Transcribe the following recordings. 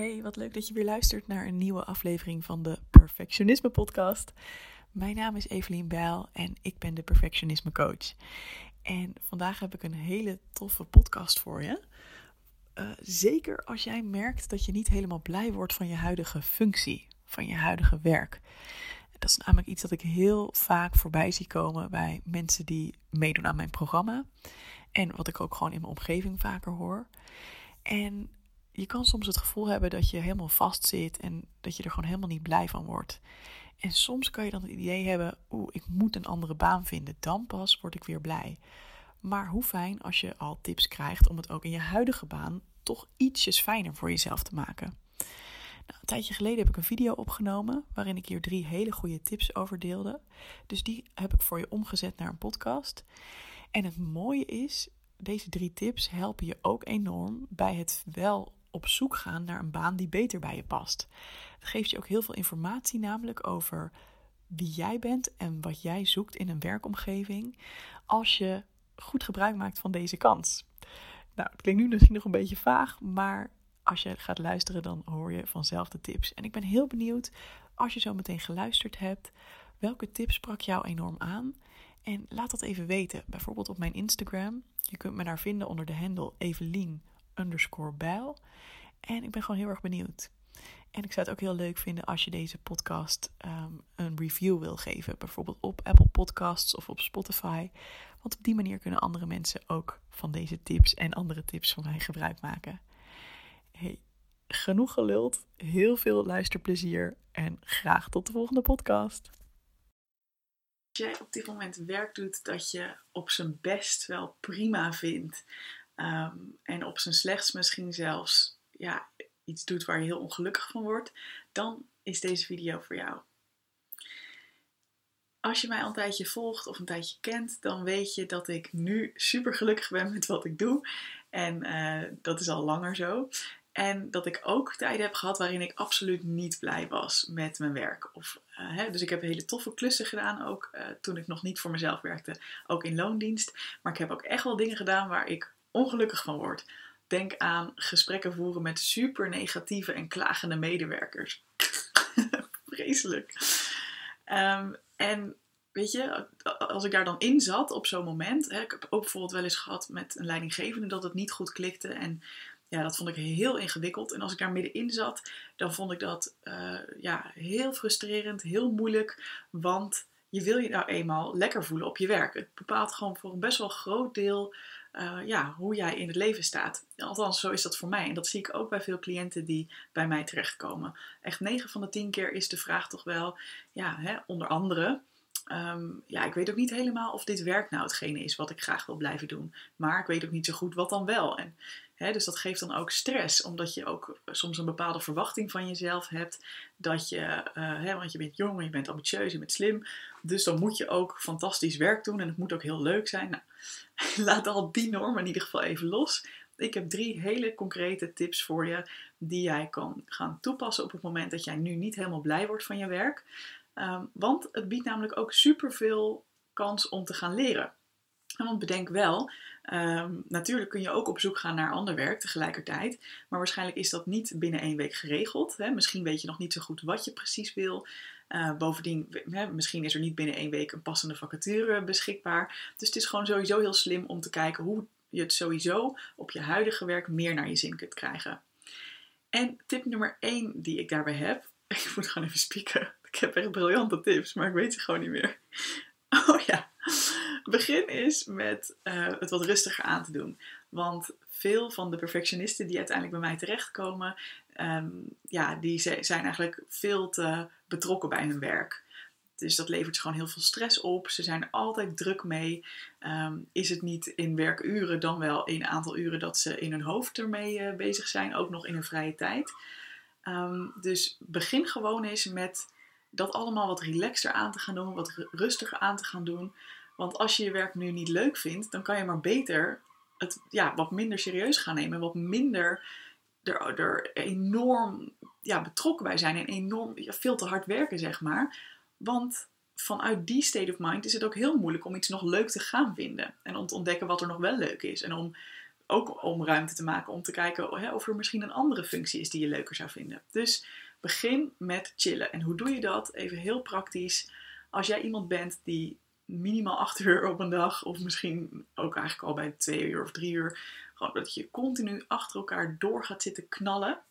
Hey, wat leuk dat je weer luistert naar een nieuwe aflevering van de Perfectionisme Podcast. Mijn naam is Evelien Bijl en ik ben de Perfectionisme Coach. En vandaag heb ik een hele toffe podcast voor je. Uh, zeker als jij merkt dat je niet helemaal blij wordt van je huidige functie, van je huidige werk. Dat is namelijk iets dat ik heel vaak voorbij zie komen bij mensen die meedoen aan mijn programma. En wat ik ook gewoon in mijn omgeving vaker hoor. En je kan soms het gevoel hebben dat je helemaal vastzit en dat je er gewoon helemaal niet blij van wordt. En soms kan je dan het idee hebben, oeh, ik moet een andere baan vinden, dan pas word ik weer blij. Maar hoe fijn als je al tips krijgt om het ook in je huidige baan toch ietsjes fijner voor jezelf te maken. Nou, een tijdje geleden heb ik een video opgenomen waarin ik hier drie hele goede tips over deelde. Dus die heb ik voor je omgezet naar een podcast. En het mooie is, deze drie tips helpen je ook enorm bij het wel op zoek gaan naar een baan die beter bij je past. Het geeft je ook heel veel informatie, namelijk over wie jij bent en wat jij zoekt in een werkomgeving. Als je goed gebruik maakt van deze kans. Nou, het klinkt nu misschien nog een beetje vaag, maar als je gaat luisteren, dan hoor je vanzelf de tips. En ik ben heel benieuwd, als je zo meteen geluisterd hebt, welke tips sprak jou enorm aan? En laat dat even weten, bijvoorbeeld op mijn Instagram. Je kunt me daar vinden onder de handle Evelien underscore bijl. En ik ben gewoon heel erg benieuwd. En ik zou het ook heel leuk vinden als je deze podcast ehm, een review wil geven. Bijvoorbeeld op Apple Podcasts of op Spotify. Want op die manier kunnen andere mensen ook van deze tips en andere tips van mij gebruik maken. Hey, genoeg geluld. Heel veel luisterplezier. En graag tot de volgende podcast. Als jij op dit moment werk doet dat je op zijn best wel prima vindt. Ehm, en op zijn slechts misschien zelfs ja, iets doet waar je heel ongelukkig van wordt, dan is deze video voor jou. Als je mij al een tijdje volgt of een tijdje kent, dan weet je dat ik nu super gelukkig ben met wat ik doe. En uh, dat is al langer zo. En dat ik ook tijden heb gehad waarin ik absoluut niet blij was met mijn werk. Of, uh, hè, dus ik heb hele toffe klussen gedaan, ook uh, toen ik nog niet voor mezelf werkte, ook in loondienst. Maar ik heb ook echt wel dingen gedaan waar ik ongelukkig van word. Denk aan gesprekken voeren met super negatieve en klagende medewerkers. Vreselijk. Um, en weet je, als ik daar dan in zat op zo'n moment. Hè, ik heb ook bijvoorbeeld wel eens gehad met een leidinggevende dat het niet goed klikte. En ja, dat vond ik heel ingewikkeld. En als ik daar middenin zat, dan vond ik dat uh, ja, heel frustrerend, heel moeilijk. Want je wil je nou eenmaal lekker voelen op je werk. Het bepaalt gewoon voor een best wel groot deel uh, ja, hoe jij in het leven staat. Althans, zo is dat voor mij. En dat zie ik ook bij veel cliënten die bij mij terechtkomen. Echt 9 van de 10 keer is de vraag toch wel, ja, hè, onder andere. Um, ja, ik weet ook niet helemaal of dit werk nou hetgene is wat ik graag wil blijven doen. Maar ik weet ook niet zo goed wat dan wel. En, hè, dus dat geeft dan ook stress, omdat je ook soms een bepaalde verwachting van jezelf hebt. Dat je, uh, hè, want je bent jong je bent ambitieus en je bent slim. Dus dan moet je ook fantastisch werk doen en het moet ook heel leuk zijn. Nou, laat al die normen in ieder geval even los. Ik heb drie hele concrete tips voor je die jij kan gaan toepassen op het moment dat jij nu niet helemaal blij wordt van je werk. Um, want het biedt namelijk ook superveel kans om te gaan leren. Want bedenk wel, um, natuurlijk kun je ook op zoek gaan naar ander werk tegelijkertijd. Maar waarschijnlijk is dat niet binnen één week geregeld. Hè? Misschien weet je nog niet zo goed wat je precies wil. Uh, bovendien, hè, misschien is er niet binnen één week een passende vacature beschikbaar. Dus het is gewoon sowieso heel slim om te kijken hoe je het sowieso op je huidige werk meer naar je zin kunt krijgen. En tip nummer 1 die ik daarbij heb, ik moet gewoon even spieken. Ik heb echt briljante tips, maar ik weet ze gewoon niet meer. Oh ja. Begin is met uh, het wat rustiger aan te doen. Want veel van de perfectionisten die uiteindelijk bij mij terechtkomen, um, ja, die zijn eigenlijk veel te betrokken bij hun werk. Dus dat levert gewoon heel veel stress op. Ze zijn er altijd druk mee. Um, is het niet in werkuren, dan wel in een aantal uren dat ze in hun hoofd ermee uh, bezig zijn, ook nog in hun vrije tijd. Um, dus begin gewoon eens met dat allemaal wat relaxter aan te gaan doen, wat rustiger aan te gaan doen. Want als je je werk nu niet leuk vindt, dan kan je maar beter het ja, wat minder serieus gaan nemen. Wat minder er, er enorm ja, betrokken bij zijn en enorm veel te hard werken, zeg maar. Want vanuit die state of mind is het ook heel moeilijk om iets nog leuk te gaan vinden. En om te ontdekken wat er nog wel leuk is. En om ook om ruimte te maken om te kijken hè, of er misschien een andere functie is die je leuker zou vinden. Dus begin met chillen. En hoe doe je dat? Even heel praktisch. Als jij iemand bent die minimaal 8 uur op een dag, of misschien ook eigenlijk al bij 2 uur of 3 uur, gewoon dat je continu achter elkaar door gaat zitten knallen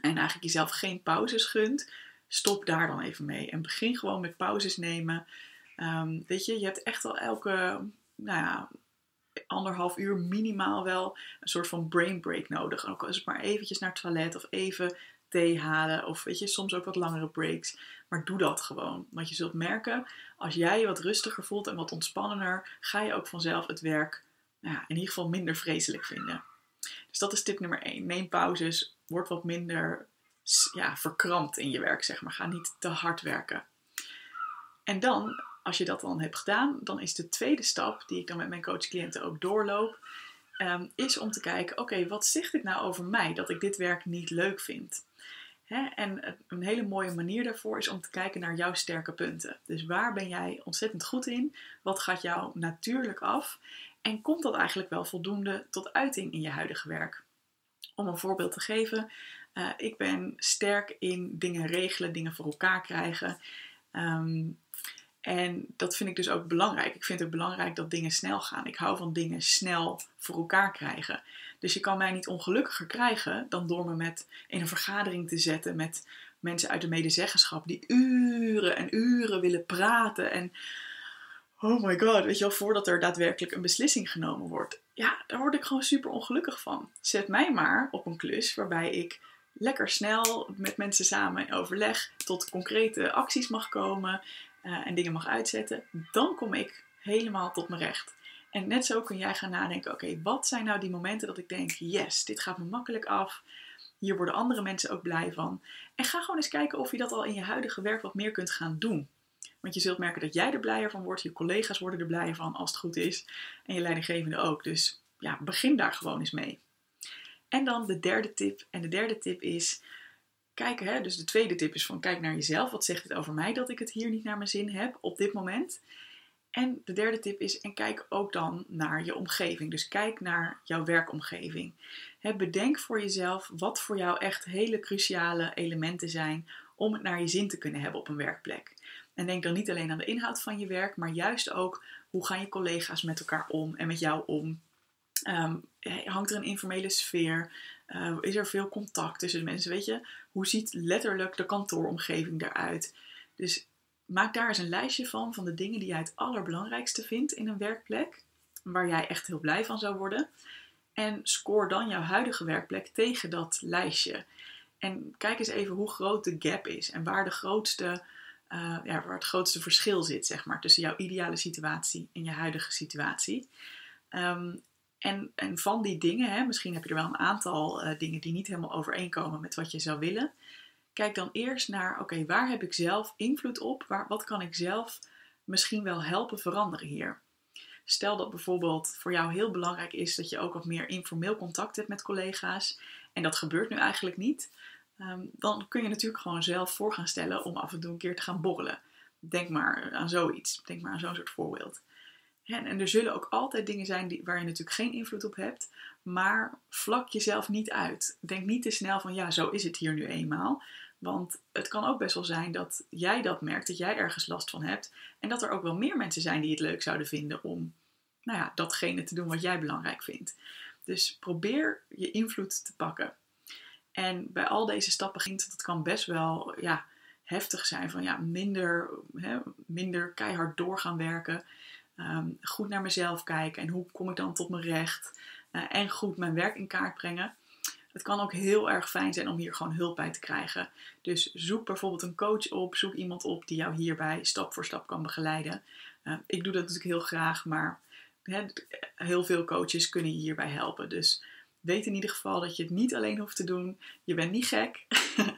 en eigenlijk jezelf geen pauzes gunt, stop daar dan even mee. En begin gewoon met pauzes nemen. Ehm, weet je, je hebt echt al elke, nou ja, anderhalf uur minimaal wel een soort van brain break nodig. Ook al is het maar eventjes naar het toilet of even thee halen of weet je, soms ook wat langere breaks. Maar doe dat gewoon. Want je zult merken, als jij je wat rustiger voelt en wat ontspannender, ga je ook vanzelf het werk nou ja, in ieder geval minder vreselijk vinden. Dus dat is tip nummer 1. Neem pauzes, word wat minder ja, verkrampt in je werk, zeg maar. Ga niet te hard werken. En dan, als je dat dan hebt gedaan, dan is de tweede stap, die ik dan met mijn coachcliënten ook doorloop, um, is om te kijken, oké, wat zegt dit nou over mij dat ik dit werk niet leuk vind? En een hele mooie manier daarvoor is om te kijken naar jouw sterke punten. Dus waar ben jij ontzettend goed in? Wat gaat jou natuurlijk af? En komt dat eigenlijk wel voldoende tot uiting in je huidige werk? Om een voorbeeld te geven, uh, ik ben sterk in dingen regelen, dingen voor elkaar krijgen. Um, en dat vind ik dus ook belangrijk. Ik vind het belangrijk dat dingen snel gaan. Ik hou van dingen snel voor elkaar krijgen. Dus je kan mij niet ongelukkiger krijgen dan door me met in een vergadering te zetten met mensen uit de medezeggenschap die uren en uren willen praten. En oh my god, weet je wel, voordat er daadwerkelijk een beslissing genomen wordt. Ja, daar word ik gewoon super ongelukkig van. Zet mij maar op een klus waarbij ik lekker snel met mensen samen in overleg tot concrete acties mag komen uh, en dingen mag uitzetten, dan kom ik helemaal tot mijn recht. En net zo kun jij gaan nadenken: oké, wat zijn nou die momenten dat ik denk: yes, dit gaat me makkelijk af. Hier worden andere mensen ook blij van. En ga gewoon eens kijken of je dat al in je huidige werk wat meer kunt gaan doen. Want je zult merken dat jij er blijer van wordt, je collega's worden er blijer van als het goed is. En je leidinggevende ook. Dus ja, begin daar gewoon eens mee. En dan de derde tip. En de derde tip is kijken, hè, dus de tweede tip is van kijk naar jezelf. Wat zegt het over mij dat ik het hier niet naar mijn zin heb op dit moment? En de derde tip is, en kijk ook dan naar je omgeving. Dus kijk naar jouw werkomgeving. bedenk voor jezelf wat voor jou echt hele cruciale elementen zijn om het naar je zin te kunnen hebben op een werkplek. En denk dan niet alleen aan de inhoud van je werk, maar juist ook hoe gaan je collega's met elkaar om en met jou om. Um, hangt er een informele sfeer? Uh, is er veel contact tussen mensen? Weet je, hoe ziet letterlijk de kantooromgeving eruit? Dus maak daar eens een lijstje van, van de dingen die jij het allerbelangrijkste vindt in een werkplek. Waar jij echt heel blij van zou worden. En scoor dan jouw huidige werkplek tegen dat lijstje. En kijk eens even hoe groot de gap is en waar, de grootste, uh, ja, waar het grootste verschil zit, zeg maar, tussen jouw ideale situatie en je huidige situatie. Um, en, en van die dingen, hè, misschien heb je er wel een aantal uh, dingen die niet helemaal overeenkomen met wat je zou willen. Kijk dan eerst naar, oké, waar heb ik zelf invloed op? Waar, wat kan ik zelf misschien wel helpen veranderen hier? Stel dat bijvoorbeeld voor jou heel belangrijk is dat je ook wat meer informeel contact hebt met collega's. En dat gebeurt nu eigenlijk niet. Um, dan kun je natuurlijk gewoon zelf voor gaan stellen om af en toe een keer te gaan borrelen. Denk maar aan zoiets. Denk maar aan zo'n soort voorbeeld. En er zullen ook altijd dingen zijn die, waar je natuurlijk geen invloed op hebt. Maar vlak jezelf niet uit. Denk niet te snel van ja, zo is het hier nu eenmaal. Want het kan ook best wel zijn dat jij dat merkt, dat jij ergens last van hebt. En dat er ook wel meer mensen zijn die het leuk zouden vinden om nou ja, datgene te doen wat jij belangrijk vindt. Dus probeer je invloed te pakken. En bij al deze stappen dat kan best wel ja, heftig zijn. Van ja, minder, hè, minder keihard door gaan werken. Ehm, goed naar mezelf kijken en hoe kom ik dan tot mijn recht. Uh, en goed mijn werk in kaart brengen. Het kan ook heel erg fijn zijn om hier gewoon hulp bij te krijgen. Dus zoek bijvoorbeeld een coach op, zoek iemand op die jou hierbij stap voor stap kan begeleiden. Uh, ik doe dat natuurlijk heel graag, maar heel veel coaches kunnen je hierbij helpen. Dus weet in ieder geval dat je het niet alleen hoeft te doen. Je bent niet gek.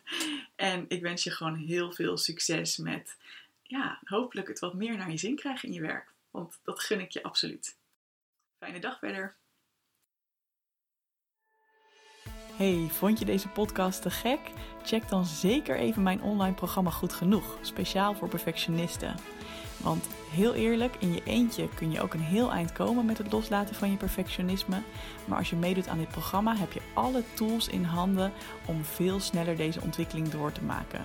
en ik wens je gewoon heel veel succes met, ja, hopelijk het wat meer naar je zin krijgen in je werk. Want dat gun ik je absoluut. Fijne dag verder. Hey, vond je deze podcast te gek? Check dan zeker even mijn online programma Goed Genoeg, speciaal voor perfectionisten. Want heel eerlijk, in je eentje kun je ook een heel eind komen met het loslaten van je perfectionisme. Maar als je meedoet aan dit programma, heb je alle tools in handen om veel sneller deze ontwikkeling door te maken.